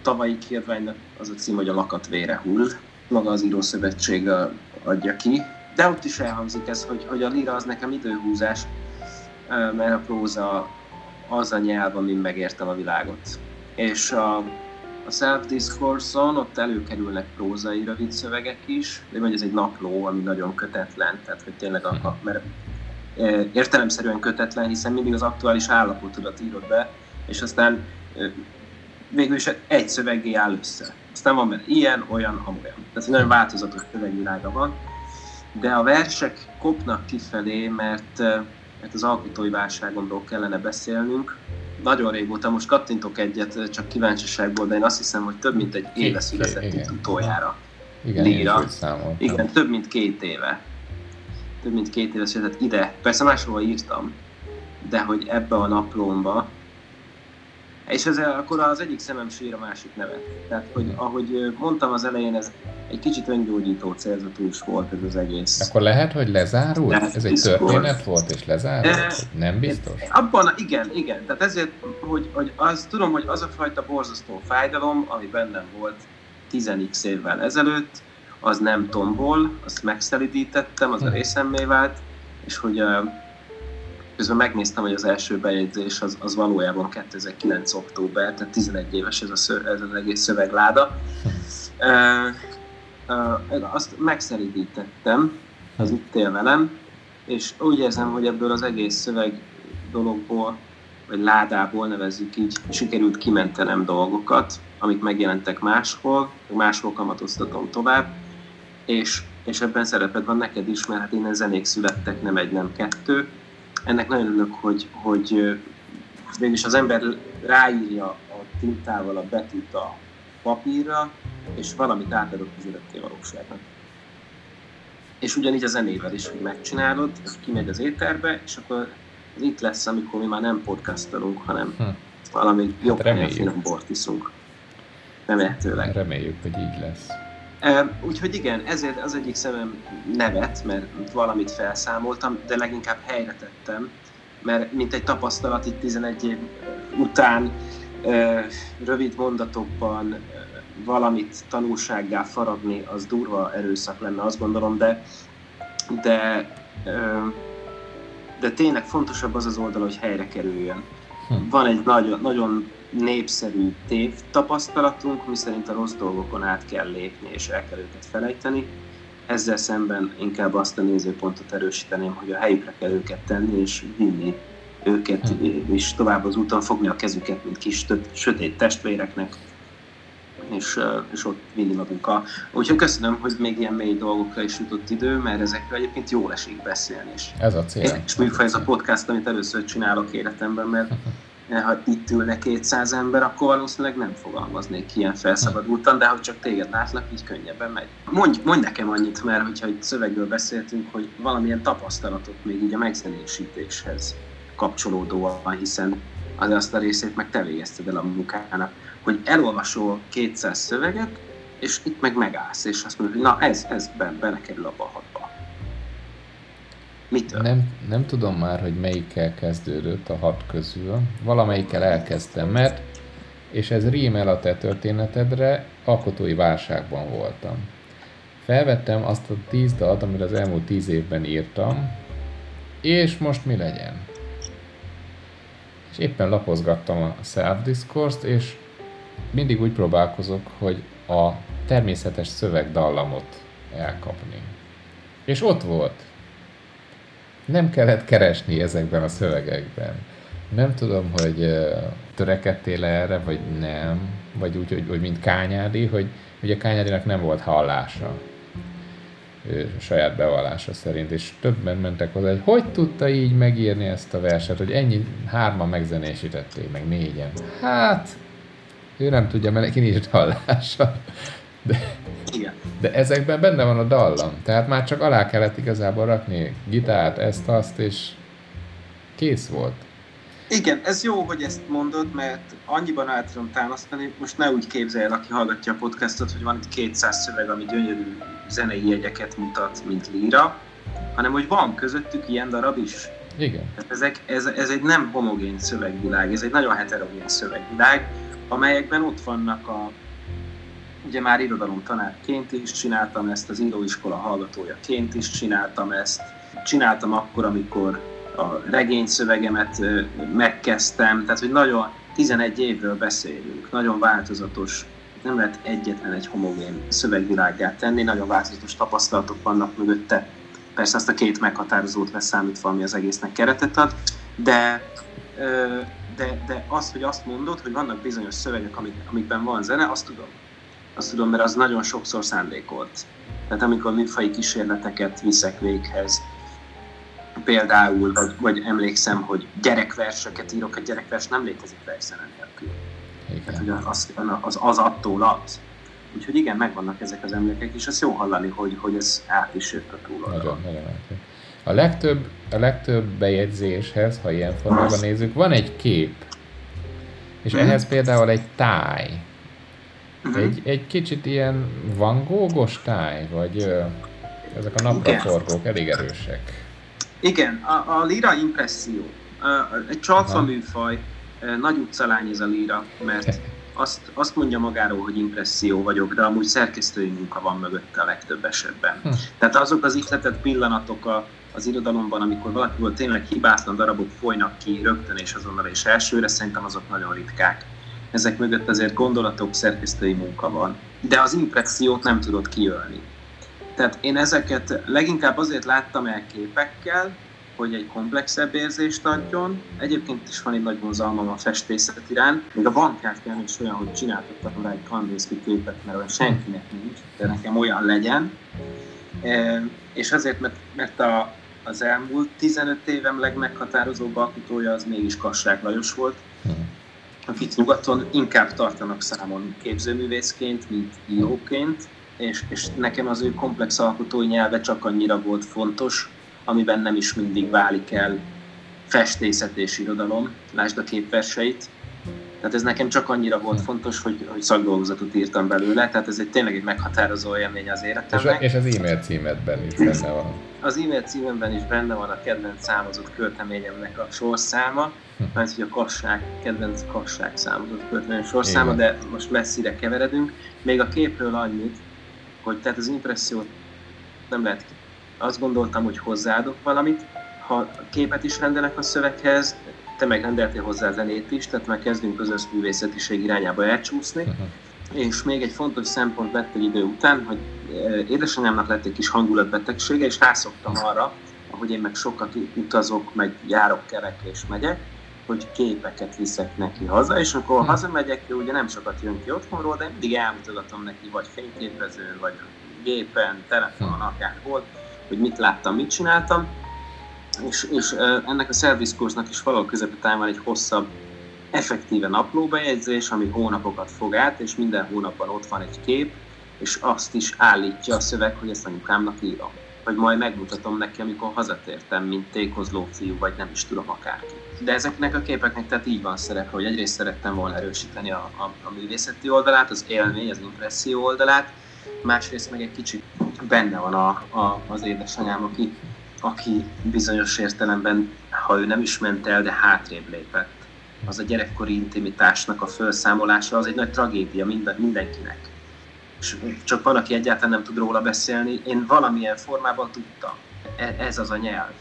tavalyi kiadványnak az a cím, hogy a lakat vére hull. Maga az írószövetség adja ki. De ott is elhangzik ez, hogy, hogy a lira az nekem időhúzás, mert a próza az a nyelv, amin megértem a világot. És a, a Self-Discourse-on ott előkerülnek prózai rövid szövegek is, de vagy ez egy napló, ami nagyon kötetlen, tehát hogy tényleg a, mert értelemszerűen kötetlen, hiszen mindig az aktuális állapotodat írod be, és aztán végül is egy szöveggé áll össze. Aztán van benne ilyen, olyan, amolyan. Tehát nagyon változatos szövegvilága van. De a versek kopnak kifelé, mert, mert az alkotói válságomról kellene beszélnünk. Nagyon régóta, most kattintok egyet, csak kíváncsiságból, de én azt hiszem, hogy több mint egy éve született itt utoljára. Igen, Líra. Igen, több mint két éve. Több mint két éve született ide. Persze máshol írtam, de hogy ebbe a naplomba, és ez akkor az egyik szemem sír a másik nevet. Tehát, hogy ahogy mondtam az elején, ez egy kicsit öngyógyító célzatú is volt ez az egész. Akkor lehet, hogy lezárult? Lehet, ez egy történet volt, és lezárult? E, Nem biztos? Abban, igen, igen. Tehát ezért, hogy, hogy az, tudom, hogy az a fajta borzasztó fájdalom, ami bennem volt 10x évvel ezelőtt, az nem tombol, azt megszelidítettem, az a hm. részemmé vált, és hogy Közben megnéztem, hogy az első bejegyzés az, az valójában 2009. október, tehát 11 éves ez, a szö, ez az egész szövegláda. Azt megszeridítettem, az itt él velem, és úgy érzem, hogy ebből az egész szöveg dologból, vagy ládából nevezzük így, sikerült kimentenem dolgokat, amik megjelentek máshol, máshol kamatoztatom tovább, és, és ebben szereped van neked is, mert hát innen zenék születtek, nem egy, nem kettő, ennek nagyon örülök, hogy, hogy végülis az ember ráírja a tintával a betűt a papírra, és valamit átadok az örökké valóságnak. És ugyanígy a zenével is, hogy megcsinálod, kimegy az éterbe, és akkor ez itt lesz, amikor mi már nem podcastelunk, hanem hm. valami jobb hát finom bort iszunk. Remélhetőleg. Reméljük, hogy így lesz. Úgyhogy igen, ezért az egyik szemem nevet, mert valamit felszámoltam, de leginkább helyre tettem, mert mint egy tapasztalat itt 11 év után rövid mondatokban valamit tanulsággá faragni, az durva erőszak lenne, azt gondolom, de, de, de tényleg fontosabb az az oldal, hogy helyre kerüljön. Hm. Van egy nagyon, nagyon népszerű tév tapasztalatunk, miszerint a rossz dolgokon át kell lépni és el kell őket felejteni. Ezzel szemben inkább azt a nézőpontot erősíteném, hogy a helyükre kell őket tenni és vinni őket is tovább az úton, fogni a kezüket, mint kis sötét testvéreknek, és, és ott vinni a munka. Úgyhogy köszönöm, hogy még ilyen mély dolgokra is jutott idő, mert ezekről egyébként jól esik beszélni is. Ez a cél. És műfaj ez a podcast, amit először csinálok életemben, mert ha itt ülne 200 ember, akkor valószínűleg nem fogalmaznék ilyen felszabadultan, de ha csak téged látlak, így könnyebben megy. Mondj, mondj nekem annyit, mert hogyha egy szövegről beszéltünk, hogy valamilyen tapasztalatot még így a megzenésítéshez kapcsolódóan, hiszen az azt a részét meg te végezted el a munkának, hogy elolvasol 200 szöveget, és itt meg megállsz, és azt mondod, hogy na ez, ez belekerül abba a. Mitől? Nem, nem tudom már, hogy melyikkel kezdődött a hat közül. Valamelyikkel elkezdtem, mert, és ez rímel a te történetedre, alkotói válságban voltam. Felvettem azt a tíz dalt, amit az elmúlt tíz évben írtam, és most mi legyen? És éppen lapozgattam a self-discourse-t, és mindig úgy próbálkozok, hogy a természetes szövegdallamot elkapni. És ott volt nem kellett keresni ezekben a szövegekben. Nem tudom, hogy törekedtél erre, vagy nem, vagy úgy, hogy, hogy mint Kányádi, hogy ugye Kányádinak nem volt hallása ő saját bevallása szerint, és többen mentek hozzá, hogy hogy tudta így megírni ezt a verset, hogy ennyi hárman megzenésítették, meg négyen. Hát, ő nem tudja, mert neki nincs hallása. De, Igen. De ezekben benne van a dallam. Tehát már csak alá kellett igazából rakni gitárt, ezt, azt, és kész volt. Igen, ez jó, hogy ezt mondod, mert annyiban át tudom támasztani, most ne úgy képzelj aki hallgatja a podcastot, hogy van itt 200 szöveg, ami gyönyörű zenei jegyeket mutat, mint líra, hanem hogy van közöttük ilyen darab is. Igen. Tehát ezek, ez, ez egy nem homogén szövegvilág, ez egy nagyon heterogén szövegvilág, amelyekben ott vannak a, Ugye már tanárként is csináltam ezt, az íróiskola hallgatójaként is csináltam ezt. Csináltam akkor, amikor a regény szövegemet megkezdtem, tehát hogy nagyon 11 évről beszélünk, nagyon változatos, nem lehet egyetlen egy homogén szövegvilágát tenni, nagyon változatos tapasztalatok vannak mögötte. Persze azt a két meghatározót leszámítva, ami az egésznek keretet ad, de, de, de az, hogy azt mondod, hogy vannak bizonyos szövegek, amik, amikben van zene, azt tudom. Azt tudom, mert az nagyon sokszor szándékolt. Tehát amikor műfai kísérleteket viszek véghez, például, vagy, vagy emlékszem, hogy gyerekverseket írok, egy gyerekvers nem létezik verszene nélkül. Tehát, hogy az, az, az attól az. Úgyhogy igen, megvannak ezek az emlékek, és az jó hallani, hogy, hogy ez át is jött a túloldalon. Nagyon, nagyon A legtöbb, a legtöbb bejegyzéshez, ha ilyen formában nézzük, van egy kép. És hmm. ehhez például egy táj. Uh-huh. Egy, egy kicsit ilyen Van Gogh-os táj, vagy ö, ezek a napraforgók elég erősek. Igen, a, a lira impresszió. Egy csalfa műfaj, nagy utcalány ez a lira, mert azt, azt mondja magáról, hogy impresszió vagyok, de amúgy szerkesztői munka van mögötte a legtöbb esetben. Hm. Tehát azok az ihletett pillanatok a, az irodalomban, amikor valakiből tényleg hibátlan darabok folynak ki rögtön és azonnal és elsőre, szerintem azok nagyon ritkák ezek mögött azért gondolatok, szerkesztői munka van. De az impressziót nem tudod kiölni. Tehát én ezeket leginkább azért láttam el képekkel, hogy egy komplexebb érzést adjon. Egyébként is van egy nagy vonzalmam a festészet iránt. Még a bankkártyán is olyan, hogy csináltattam rá egy Kandinsky képet, mert olyan senkinek nincs, de nekem olyan legyen. E, és azért, mert, mert a, az elmúlt 15 évem legmeghatározóbb alkotója az mégis Kassák Lajos volt, akit nyugaton inkább tartanak számon képzőművészként, mint íróként, és, és nekem az ő komplex alkotói nyelve csak annyira volt fontos, amiben nem is mindig válik el festészet és irodalom, lásd a képverseit. Tehát ez nekem csak annyira volt hm. fontos, hogy, hogy szakdolgozatot írtam belőle, tehát ez egy tényleg egy meghatározó élmény az életemnek. És, és az e-mail címedben is benne van. Az e-mail címemben is benne van a kedvenc számozott költeményemnek a sorszáma, mert hogy a kasság, kedvenc kasság számozott költemény sorszáma, de most messzire keveredünk. Még a képről annyit, hogy tehát az impressziót nem lehet azt gondoltam, hogy hozzáadok valamit, ha képet is rendelek a szöveghez, te meg rendeltél hozzá zenét is, tehát már kezdünk az összművészetiség irányába elcsúszni. Uh-huh. És még egy fontos szempont lett egy idő után, hogy eh, édesanyámnak lett egy kis hangulatbetegsége, és rászoktam arra, ahogy én meg sokat utazok, meg járok, kerek és megyek, hogy képeket viszek neki haza, és akkor Hm. hazamegyek, ő ugye nem sokat jön ki otthonról, de mindig elmutogatom neki, vagy fényképezőn, vagy gépen, telefonon, akárhol, hogy mit láttam, mit csináltam, és, és ennek a service kurznak is valahol közepetán van egy hosszabb, effektíve naplóbejegyzés, ami hónapokat fog át, és minden hónapban ott van egy kép, és azt is állítja a szöveg, hogy ezt anyukámnak írom. Vagy majd megmutatom neki, amikor hazatértem, mint tékozló fiú, vagy nem is tudom akárki. De ezeknek a képeknek tehát így van szerepe, hogy egyrészt szerettem volna erősíteni a, a, a művészeti oldalát, az élmény, az impresszió oldalát, másrészt meg egy kicsit benne van a, a, az édesanyám, aki, aki bizonyos értelemben, ha ő nem is ment el, de hátrébb lépett. Az a gyerekkori intimitásnak a felszámolása, az egy nagy tragédia minden, mindenkinek. És csak van, aki egyáltalán nem tud róla beszélni. Én valamilyen formában tudtam. E- Ez az a nyelv.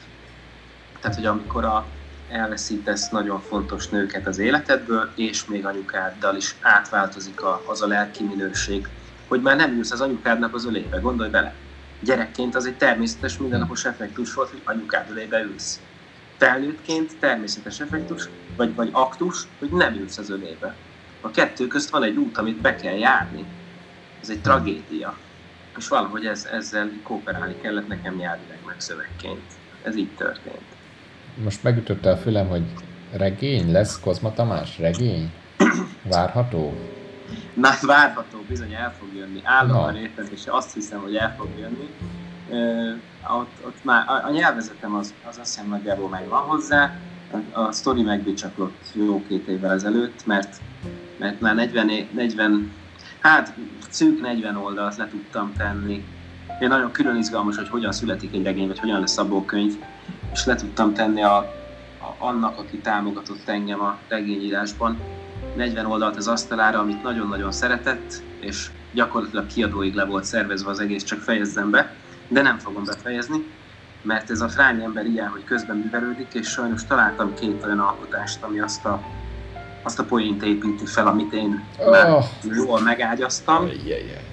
Tehát, hogy amikor a, elveszítesz nagyon fontos nőket az életedből, és még anyukáddal is átváltozik a, az a lelki minőség, hogy már nem ülsz az anyukádnak az ölébe, gondolj bele. Gyerekként az egy természetes mindennapos effektus volt, hogy anyukád ölébe ülsz. Felnőttként természetes effektus, vagy, vagy aktus, hogy nem ülsz az ölébe. A kettő közt van egy út, amit be kell járni. Ez egy tragédia. És valahogy ez, ezzel kooperálni kellett nekem nyelvileg meg szövegként. Ez így történt. Most megütötte a fülem, hogy regény lesz Kozma Tamás? Regény? Várható? Már várható, bizony el fog jönni. Állandóan Na. érted, és azt hiszem, hogy el fog jönni. Ö, ott, ott már a, a nyelvezetem az, az azt hiszem nagyjából megvan hozzá. A, a sztori megbicsaklott jó két évvel ezelőtt, mert, mert már 40, é- 40, hát szűk 40 oldalt le tudtam tenni. Én nagyon külön izgalmas, hogy hogyan születik egy regény, vagy hogyan lesz abból könyv, és le tudtam tenni a, a, annak, aki támogatott engem a regényírásban, 40 oldalt az asztalára, amit nagyon-nagyon szeretett, és gyakorlatilag kiadóig le volt szervezve az egész, csak fejezzem be, de nem fogom befejezni, mert ez a frány ember ilyen, hogy közben művelődik, és sajnos találtam két olyan alkotást, ami azt a, azt a poént építi fel, amit én már Oh. jól megágyaztam, Ajjajjaj.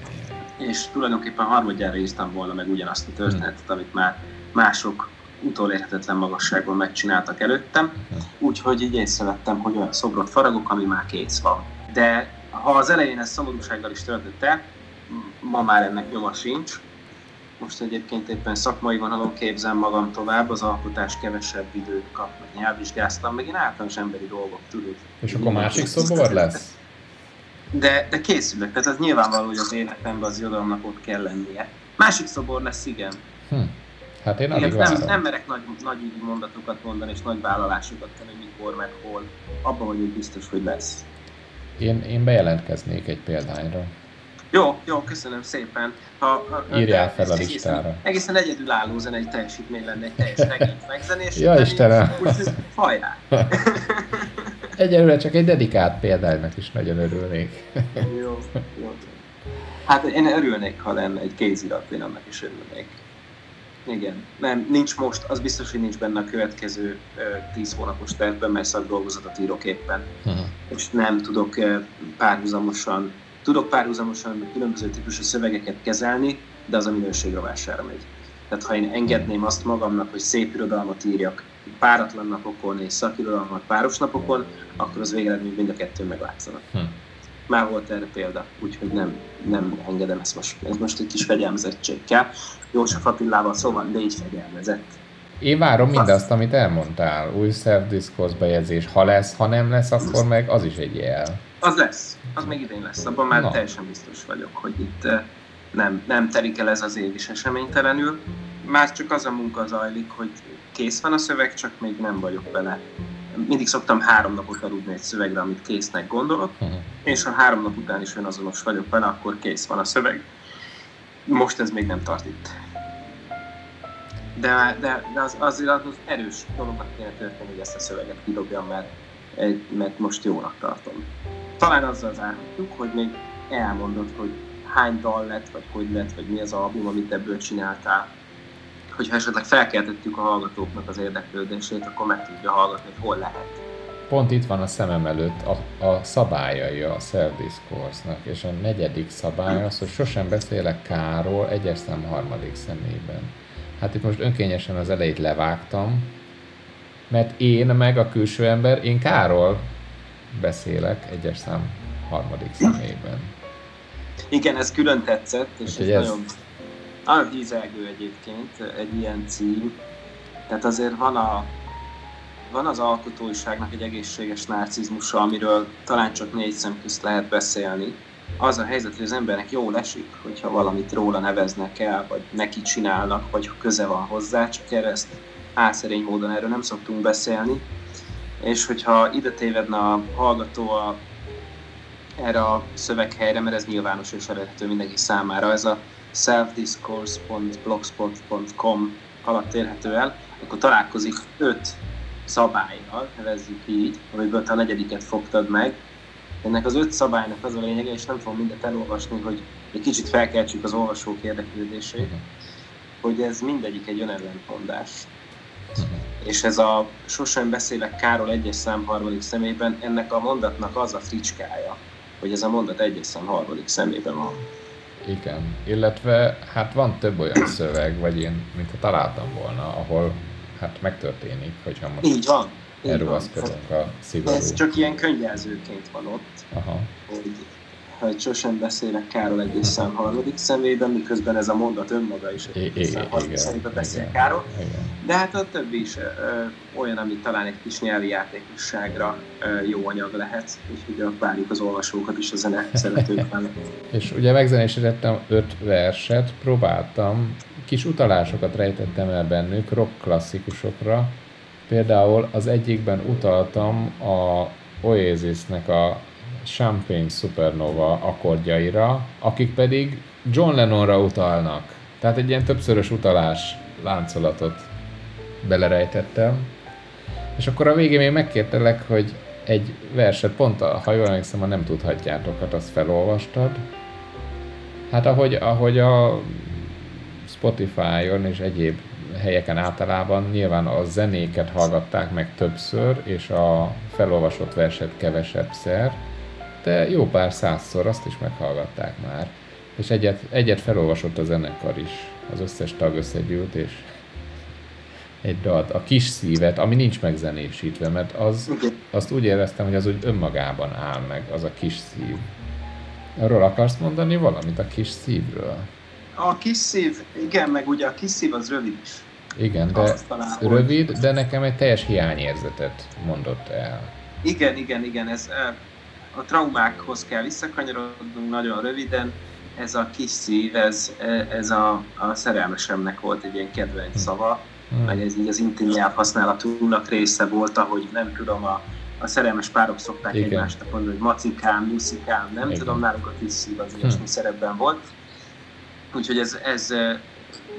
és tulajdonképpen harmadjára írtam volna meg ugyanazt a történetet, amit már mások utolérhetetlen magasságban megcsináltak előttem, úgyhogy így észrevettem, hogy olyan szobrot faragok, ami már kész van. De ha az elején ez szomorúsággal is töltött el, ma már ennek nyoma sincs. Most egyébként éppen szakmai vonalon képzem magam tovább, az alkotás kevesebb időt kap, meg nyelvvizsgáztam, meg én általános emberi dolgok, tudod. És akkor másik szobor lesz? De, de készülök, tehát az nyilvánvaló, hogy az életemben az irodalomnak ott kell lennie. Másik szobor lesz, igen. Hm. Hát én alig nem, nem merek nagy, nagy mondatokat mondani, és nagy vállalásokat tenni, mikor, meg hol. Abban vagyok biztos, hogy lesz. Én, én bejelentkeznék egy példányra. Jó, jó, köszönöm szépen. Ha, ha, Írjál fel a listára. Egészen egyedülálló zenei teljesítmény lenne, egy teljes regényt megzenésíteni. Ja, Istenem. Úgyhogy hajrá! Egyelőre csak egy dedikált példánynak is nagyon örülnék. Jó, jó. Hát én örülnék, ha lenne egy kézirat, én annak is örülnék. Igen, nem, nincs most, az biztos, hogy nincs benne a következő ö, 10 hónapos tervben, mert szakdolgozatot írok éppen, Hm. és nem tudok ö, párhuzamosan, tudok párhuzamosan különböző típusú szövegeket kezelni, de az a minőség rovására megy. Tehát ha én engedném azt magamnak, hogy szép irodalmat írjak páratlan napokon és szakirodalmat páros napokon, akkor az végeredmény mind a kettő meglátszanak. Hm. Már volt erre példa, úgyhogy nem, nem engedem ezt most. Ez most egy kis fegyelmezettség kell. József Attilával szóval négy fegyelmezett. Én várom mindazt, amit elmondtál. Új self-discourse bejegyzés. Ha lesz, ha nem lesz, akkor meg az is egy jel. Az lesz, az még idén lesz, abban már Na. teljesen biztos vagyok, hogy itt eh, nem, nem telik el ez az év is eseménytelenül. Már csak az a munka zajlik, hogy kész van a szöveg, csak még nem vagyok vele. Mindig szoktam három napot aludni egy szövegre, amit késznek gondolok, Hm. és ha három nap után is önazonos vagyok vele, akkor kész van a szöveg. Most ez még nem tart itt. De, de, de az, azért az erős dolognak kéne történni, hogy ezt a szöveget kidobjam, mert, mert most jónak tartom. Talán azzal zárhatjuk, hogy még elmondod, hogy hány dal lett, vagy hogy lett, vagy mi az album, amit ebből csináltál. Hogyha esetleg felkeltettük a hallgatóknak az érdeklődését, akkor meg tudja hallgatni, hogy hol lehet. Pont itt van a szemem előtt a, a szabályai a self-discourse-nak, és a negyedik szabály az, hogy sosem beszélek Káról egyes szám harmadik szemében. Hát itt most önkényesen az elejét levágtam, Mert én meg a külső ember, én Káról beszélek egyes szám harmadik személyben. Igen, ez külön tetszett, és ez, ez nagyon, nagyon hízelgő egyébként egy ilyen cím. Tehát azért van, a, van az alkotóiságnak egy egészséges narcizmusa, amiről talán csak négy szem közt lehet beszélni. Az a helyzet, hogy az embernek jól esik, hogyha valamit róla neveznek el, vagy neki csinálnak, vagy köze van hozzá, csak erre ezt álszerény módon erről nem szoktunk beszélni. És hogyha ide tévedne a hallgató a, erre a szöveghelyre, mert ez nyilvános és elérhető mindenki számára, ez a selfdiscourse.blogspot.com alatt érhető el, akkor találkozik öt szabályjal, nevezzük így, amiből te a negyediket fogtad meg. Ennek az öt szabálynak az a lényege, és nem fogom mindet elolvasni, hogy egy kicsit felkeltsük az olvasók érdeklődését, hogy ez mindegyik egy önellentmondás. Uh-huh. És ez a sosem beszélek Káról egyes szám harmadik szemében, ennek a mondatnak az a fricskája, hogy ez a mondat egyes szám harmadik szemében van. Igen, illetve hát van több olyan szöveg, vagy én, mintha találtam volna, ahol hát megtörténik, hogyha most Így van. elrugaszkodunk a szigorú... Ez csak ilyen könyvelzőként van ott, Aha. hogy hogy sosem beszélek Káról egyes szám harmadik szemében, miközben ez a mondat önmaga is egy szám harmadik szemében beszél igen. Igen. De hát a többi is ö, olyan, ami talán egy kis nyelvi játékosságra ö, jó anyag lehet, úgyhogy várjuk az olvasókat is a zene szeretők És ugye megzenésítettem öt verset, próbáltam, kis utalásokat rejtettem el bennük, rock klasszikusokra. Például az egyikben utaltam a Oasisnek a Champagne Supernova akkordjaira, akik pedig John Lennonra utalnak. Tehát egy ilyen többszörös utalás láncolatot belerejtettem. És akkor a végén még megkértelek, hogy egy verset, pont a, ha jól emlékszem, a nem tudhatjátok, hát azt felolvastad. Hát ahogy, ahogy a Spotify-on és egyéb helyeken általában nyilván a zenéket hallgatták meg többször, és a felolvasott verset kevesebb szer, de jó pár százszor azt is meghallgatták már. És egyet, egyet felolvasott a zenekar is, az összes tag összegyűlt, és egy dalt, a kis szívet, ami nincs megzenésítve, mert az, azt úgy éreztem, hogy az úgy önmagában áll meg, az a kis szív. Arról akarsz mondani valamit a kis szívről? A kis szív, igen, meg ugye a kis szív az rövid is. Igen, de talán, rövid, de nekem egy teljes hiányérzetet mondott el. Igen, igen, igen, ez a traumákhoz kell visszakanyarodnunk nagyon röviden. Ez a kis szív, ez, ez a, a szerelmesemnek volt egy ilyen kedvenc szava, hmm. meg ez így az intim nyelvhasználatunk része volt, ahogy nem tudom, a, a szerelmes párok szokták Igen. egymásnak mondani, hogy macikám, muszikám, nem Igen. tudom, nálunk a kis szív az ilyesmi hmm. szerepben volt. Úgyhogy ez, ez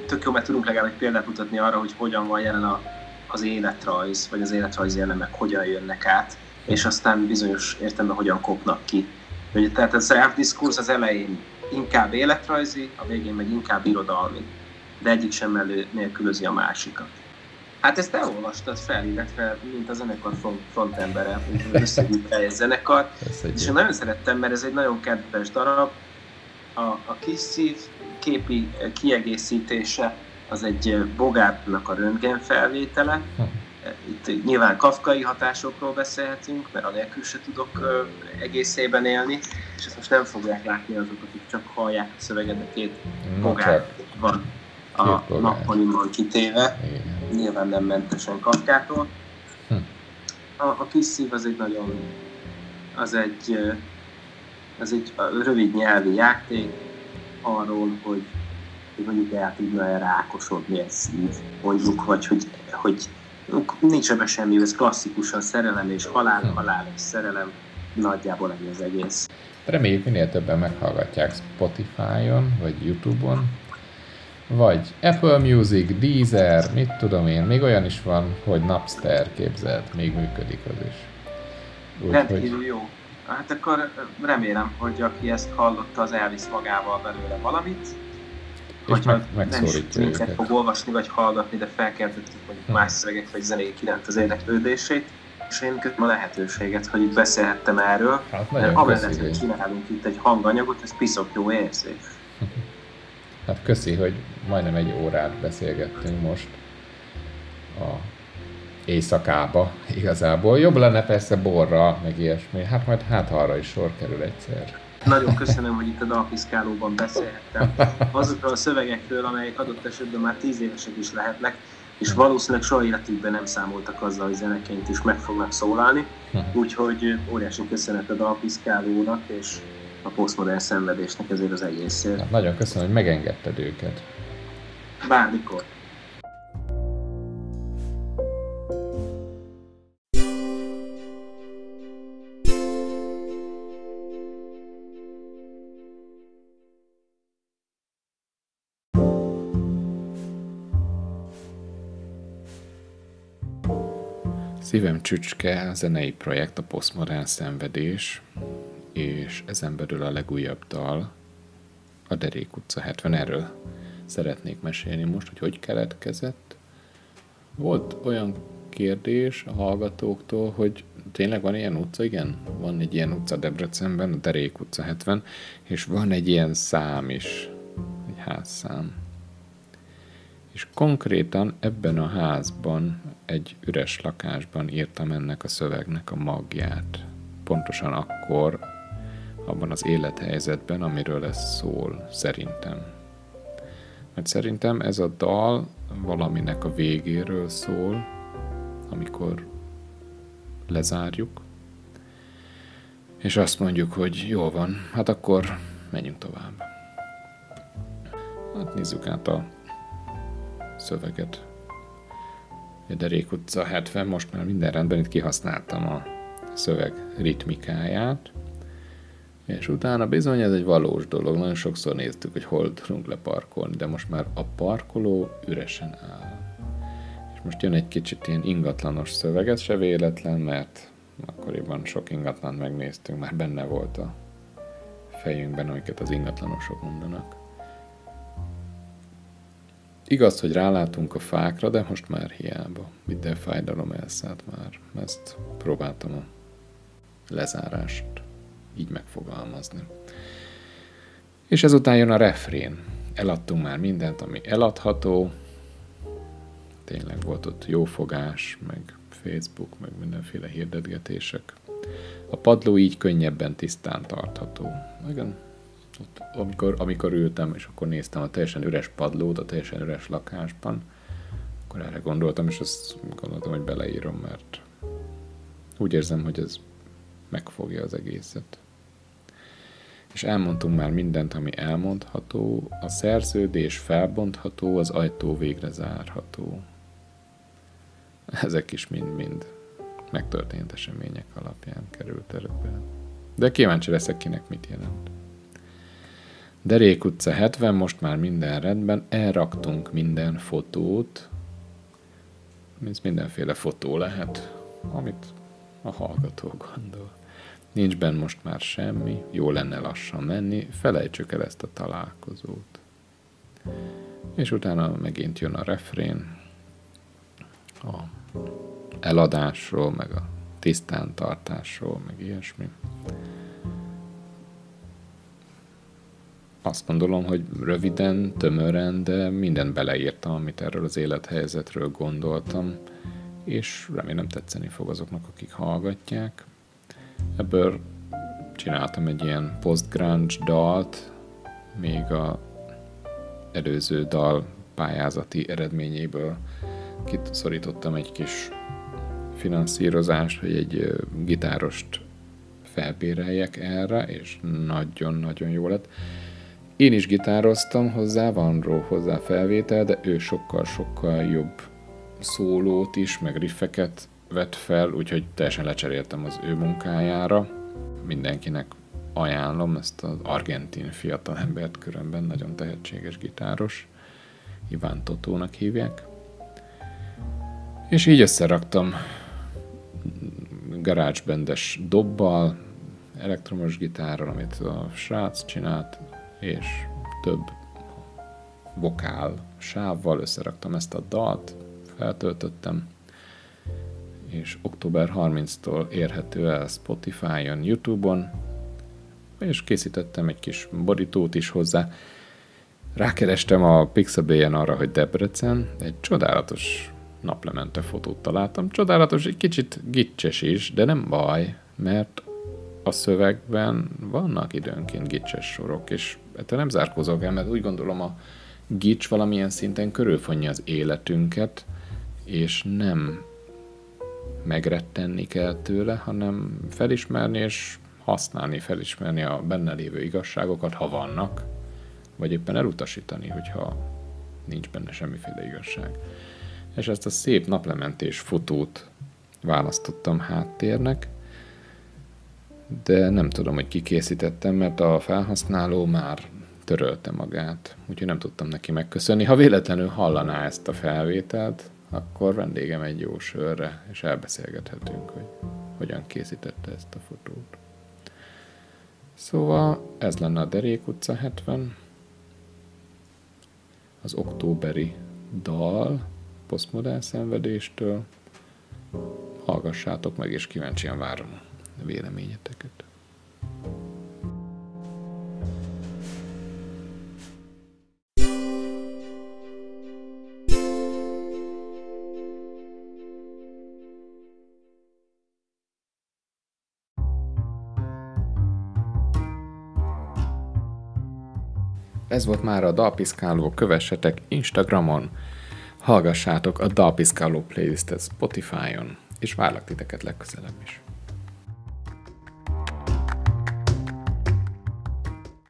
tök jó, mert tudunk legalább egy példát mutatni arra, hogy hogyan van jelen a, az életrajz, vagy az életrajz elemek hogyan jönnek át és aztán bizonyos értelemben hogyan kopnak ki. Ugye, tehát a self-discourse az elején inkább életrajzi, a végén meg inkább irodalmi, de egyik sem elő nélkülözi a másikat. Hát ezt elolvastad fel, illetve mint a zenekar front, frontembere, összegyűjtve egy zenekar, és én nagyon szerettem, mert ez egy nagyon kedves darab. A, a kis szív képi kiegészítése az egy bogárnak a röntgen felvétele, hm itt nyilván kafkai hatásokról beszélhetünk, mert anélkül se tudok egészében élni, és ezt most nem fogják látni azok, akik csak hallják a szöveget, de két bogár van a nappaliban kitéve, Igen. nyilván nem mentesen kafkától. Hm. A, a kis szív az egy nagyon, az egy, az egy rövid nyelvi játék arról, hogy, hogy mondjuk el tudna-e rákosodni egy szív, mondjuk, vagy hogy, hogy nincs ebben semmi, ez klasszikusan szerelem és halál, halál és szerelem, nagyjából ennyi az egész. Reméljük minél többen meghallgatják Spotify-on, vagy Youtube-on, vagy Apple Music, Deezer, mit tudom én, még olyan is van, hogy Napster képzelt, még működik az is. Úgy, Rendkívül hogy... jó. Hát akkor remélem, hogy aki ezt hallotta, az elvisz magával belőle valamit, és meg, nem is fog olvasni vagy hallgatni, de felkeltettük mondjuk hm. más szövegek vagy zenék iránt az érdeklődését, és én kötöm a lehetőséget, hogy itt beszélhettem erről, hát mert amellett, hogy csinálunk itt egy hanganyagot, ez piszok jó érzés. Hát köszi, hogy majdnem egy órát beszélgettünk most a éjszakába igazából. Jobb lenne persze borra, meg ilyesmi. Hát majd hát arra is sor kerül egyszer. Nagyon köszönöm, hogy itt a dalpiszkálóban beszélhettem azokról a szövegekről, amelyek adott esetben már tíz évesek is lehetnek, és valószínűleg soha életükben nem számoltak azzal, hogy zeneként is meg fognak szólalni. Úgyhogy óriási köszönet a dalpiszkálónak, és a posztmodern szenvedésnek ezért az egészért. Hát nagyon köszönöm, hogy megengedted őket. Bármikor. Szívem csücske a zenei projekt a Postmodern Szenvedés, és ezen belül a legújabb dal, a Derék utca 70. Erről szeretnék mesélni most, hogy hogy keletkezett. Volt olyan kérdés a hallgatóktól, hogy tényleg van ilyen utca, igen? Van egy ilyen utca Debrecenben, a Derék utca 70, és van egy ilyen szám is, egy házszám. És konkrétan ebben a házban, egy üres lakásban írtam ennek a szövegnek a magját. Pontosan akkor, abban az élethelyzetben, amiről ez szól, szerintem. Mert szerintem ez a dal valaminek a végéről szól, amikor lezárjuk, és azt mondjuk, hogy jó van, hát akkor menjünk tovább. Hát nézzük át a szöveget. Derék utca 70, most már minden rendben, itt kihasználtam a szöveg ritmikáját, és utána bizony ez egy valós dolog, nagyon sokszor néztük, hogy hol tudunk leparkolni, de most már a parkoló üresen áll. És most jön egy kicsit ilyen ingatlanos szöveg, ez se véletlen, mert akkoriban sok ingatlan megnéztünk, már benne volt a fejünkben, amiket az ingatlanosok mondanak. Igaz, hogy rálátunk a fákra, de most már hiába. Minden fájdalom elszállt már. Ezt próbáltam a lezárást így megfogalmazni. És ezután jön a refrén. Eladtunk már mindent, ami eladható. Tényleg volt ott jófogás, meg Facebook, meg mindenféle hirdetgetések. A padló így könnyebben tisztán tartható. Igen, ott, amikor, amikor ültem, és akkor néztem a teljesen üres padlót, a teljesen üres lakásban, akkor erre gondoltam, és azt gondoltam, hogy beleírom, mert úgy érzem, hogy ez megfogja az egészet. És elmondtunk már mindent, ami elmondható, a szerződés felbontható, az ajtó végre zárható. Ezek is mind-mind megtörtént események alapján került előbb. De kíváncsi leszek, kinek mit jelent. Derék utca 70, most már minden rendben, elraktunk minden fotót, ez mindenféle fotó lehet, amit a hallgató gondol. Nincs benne most már semmi, jó lenne lassan menni, felejtsük el ezt a találkozót. És utána megint jön a refrén, a eladásról, meg a tisztántartásról, meg ilyesmi. Azt gondolom, hogy röviden, tömören, de mindent beleírtam, amit erről az élethelyzetről gondoltam, és remélem tetszeni fog azoknak, akik hallgatják. Ebből csináltam egy ilyen post-grunge dalt, még a előző dal pályázati eredményéből kiszorítottam egy kis finanszírozást, hogy egy gitárost felbéreljek erre, és nagyon-nagyon jó lett. Én is gitároztam hozzá, van hozzá felvétel, de ő sokkal-sokkal jobb szólót is, meg riffeket vett fel, úgyhogy teljesen lecseréltem az ő munkájára. Mindenkinek ajánlom ezt az argentin fiatal embert körömben, nagyon tehetséges gitáros. Iván Totónak hívják. És így összeraktam garázsbendes dobbal, elektromos gitárral, amit a srác csinált, és több vokál sávval összeraktam ezt a dalt, feltöltöttem, és október 30-tól érhető el Spotify-on, Youtube-on, és készítettem egy kis borítót is hozzá. Rákerestem a Pixabay-en arra, hogy Debrecen, egy csodálatos naplemente fotót találtam. Csodálatos, egy kicsit gicses is, de nem baj, mert a szövegben vannak időnként gicses sorok, és ettől nem zárkózok el, mert úgy gondolom a gics valamilyen szinten körülfonja az életünket, és nem megrettenni kell tőle, hanem felismerni és használni, felismerni a benne lévő igazságokat, ha vannak, vagy éppen elutasítani, hogyha nincs benne semmiféle igazság. És ezt a szép naplementés fotót választottam háttérnek, de nem tudom, hogy kikészítettem, mert a felhasználó már törölte magát, úgyhogy nem tudtam neki megköszönni. Ha véletlenül hallaná ezt a felvételt, akkor vendégem egy jó sörre, és elbeszélgethetünk, hogy hogyan készítette ezt a fotót. Szóval ez lenne a Derék utca 70, az októberi dal, posztmodern szenvedéstől. Hallgassátok meg, és kíváncsian várom véleményeteket. Ez volt már a Dalpiszkáló, kövessetek Instagramon, hallgassátok a Dalpiszkáló playlistet Spotify-on, és várlak titeket legközelebb is.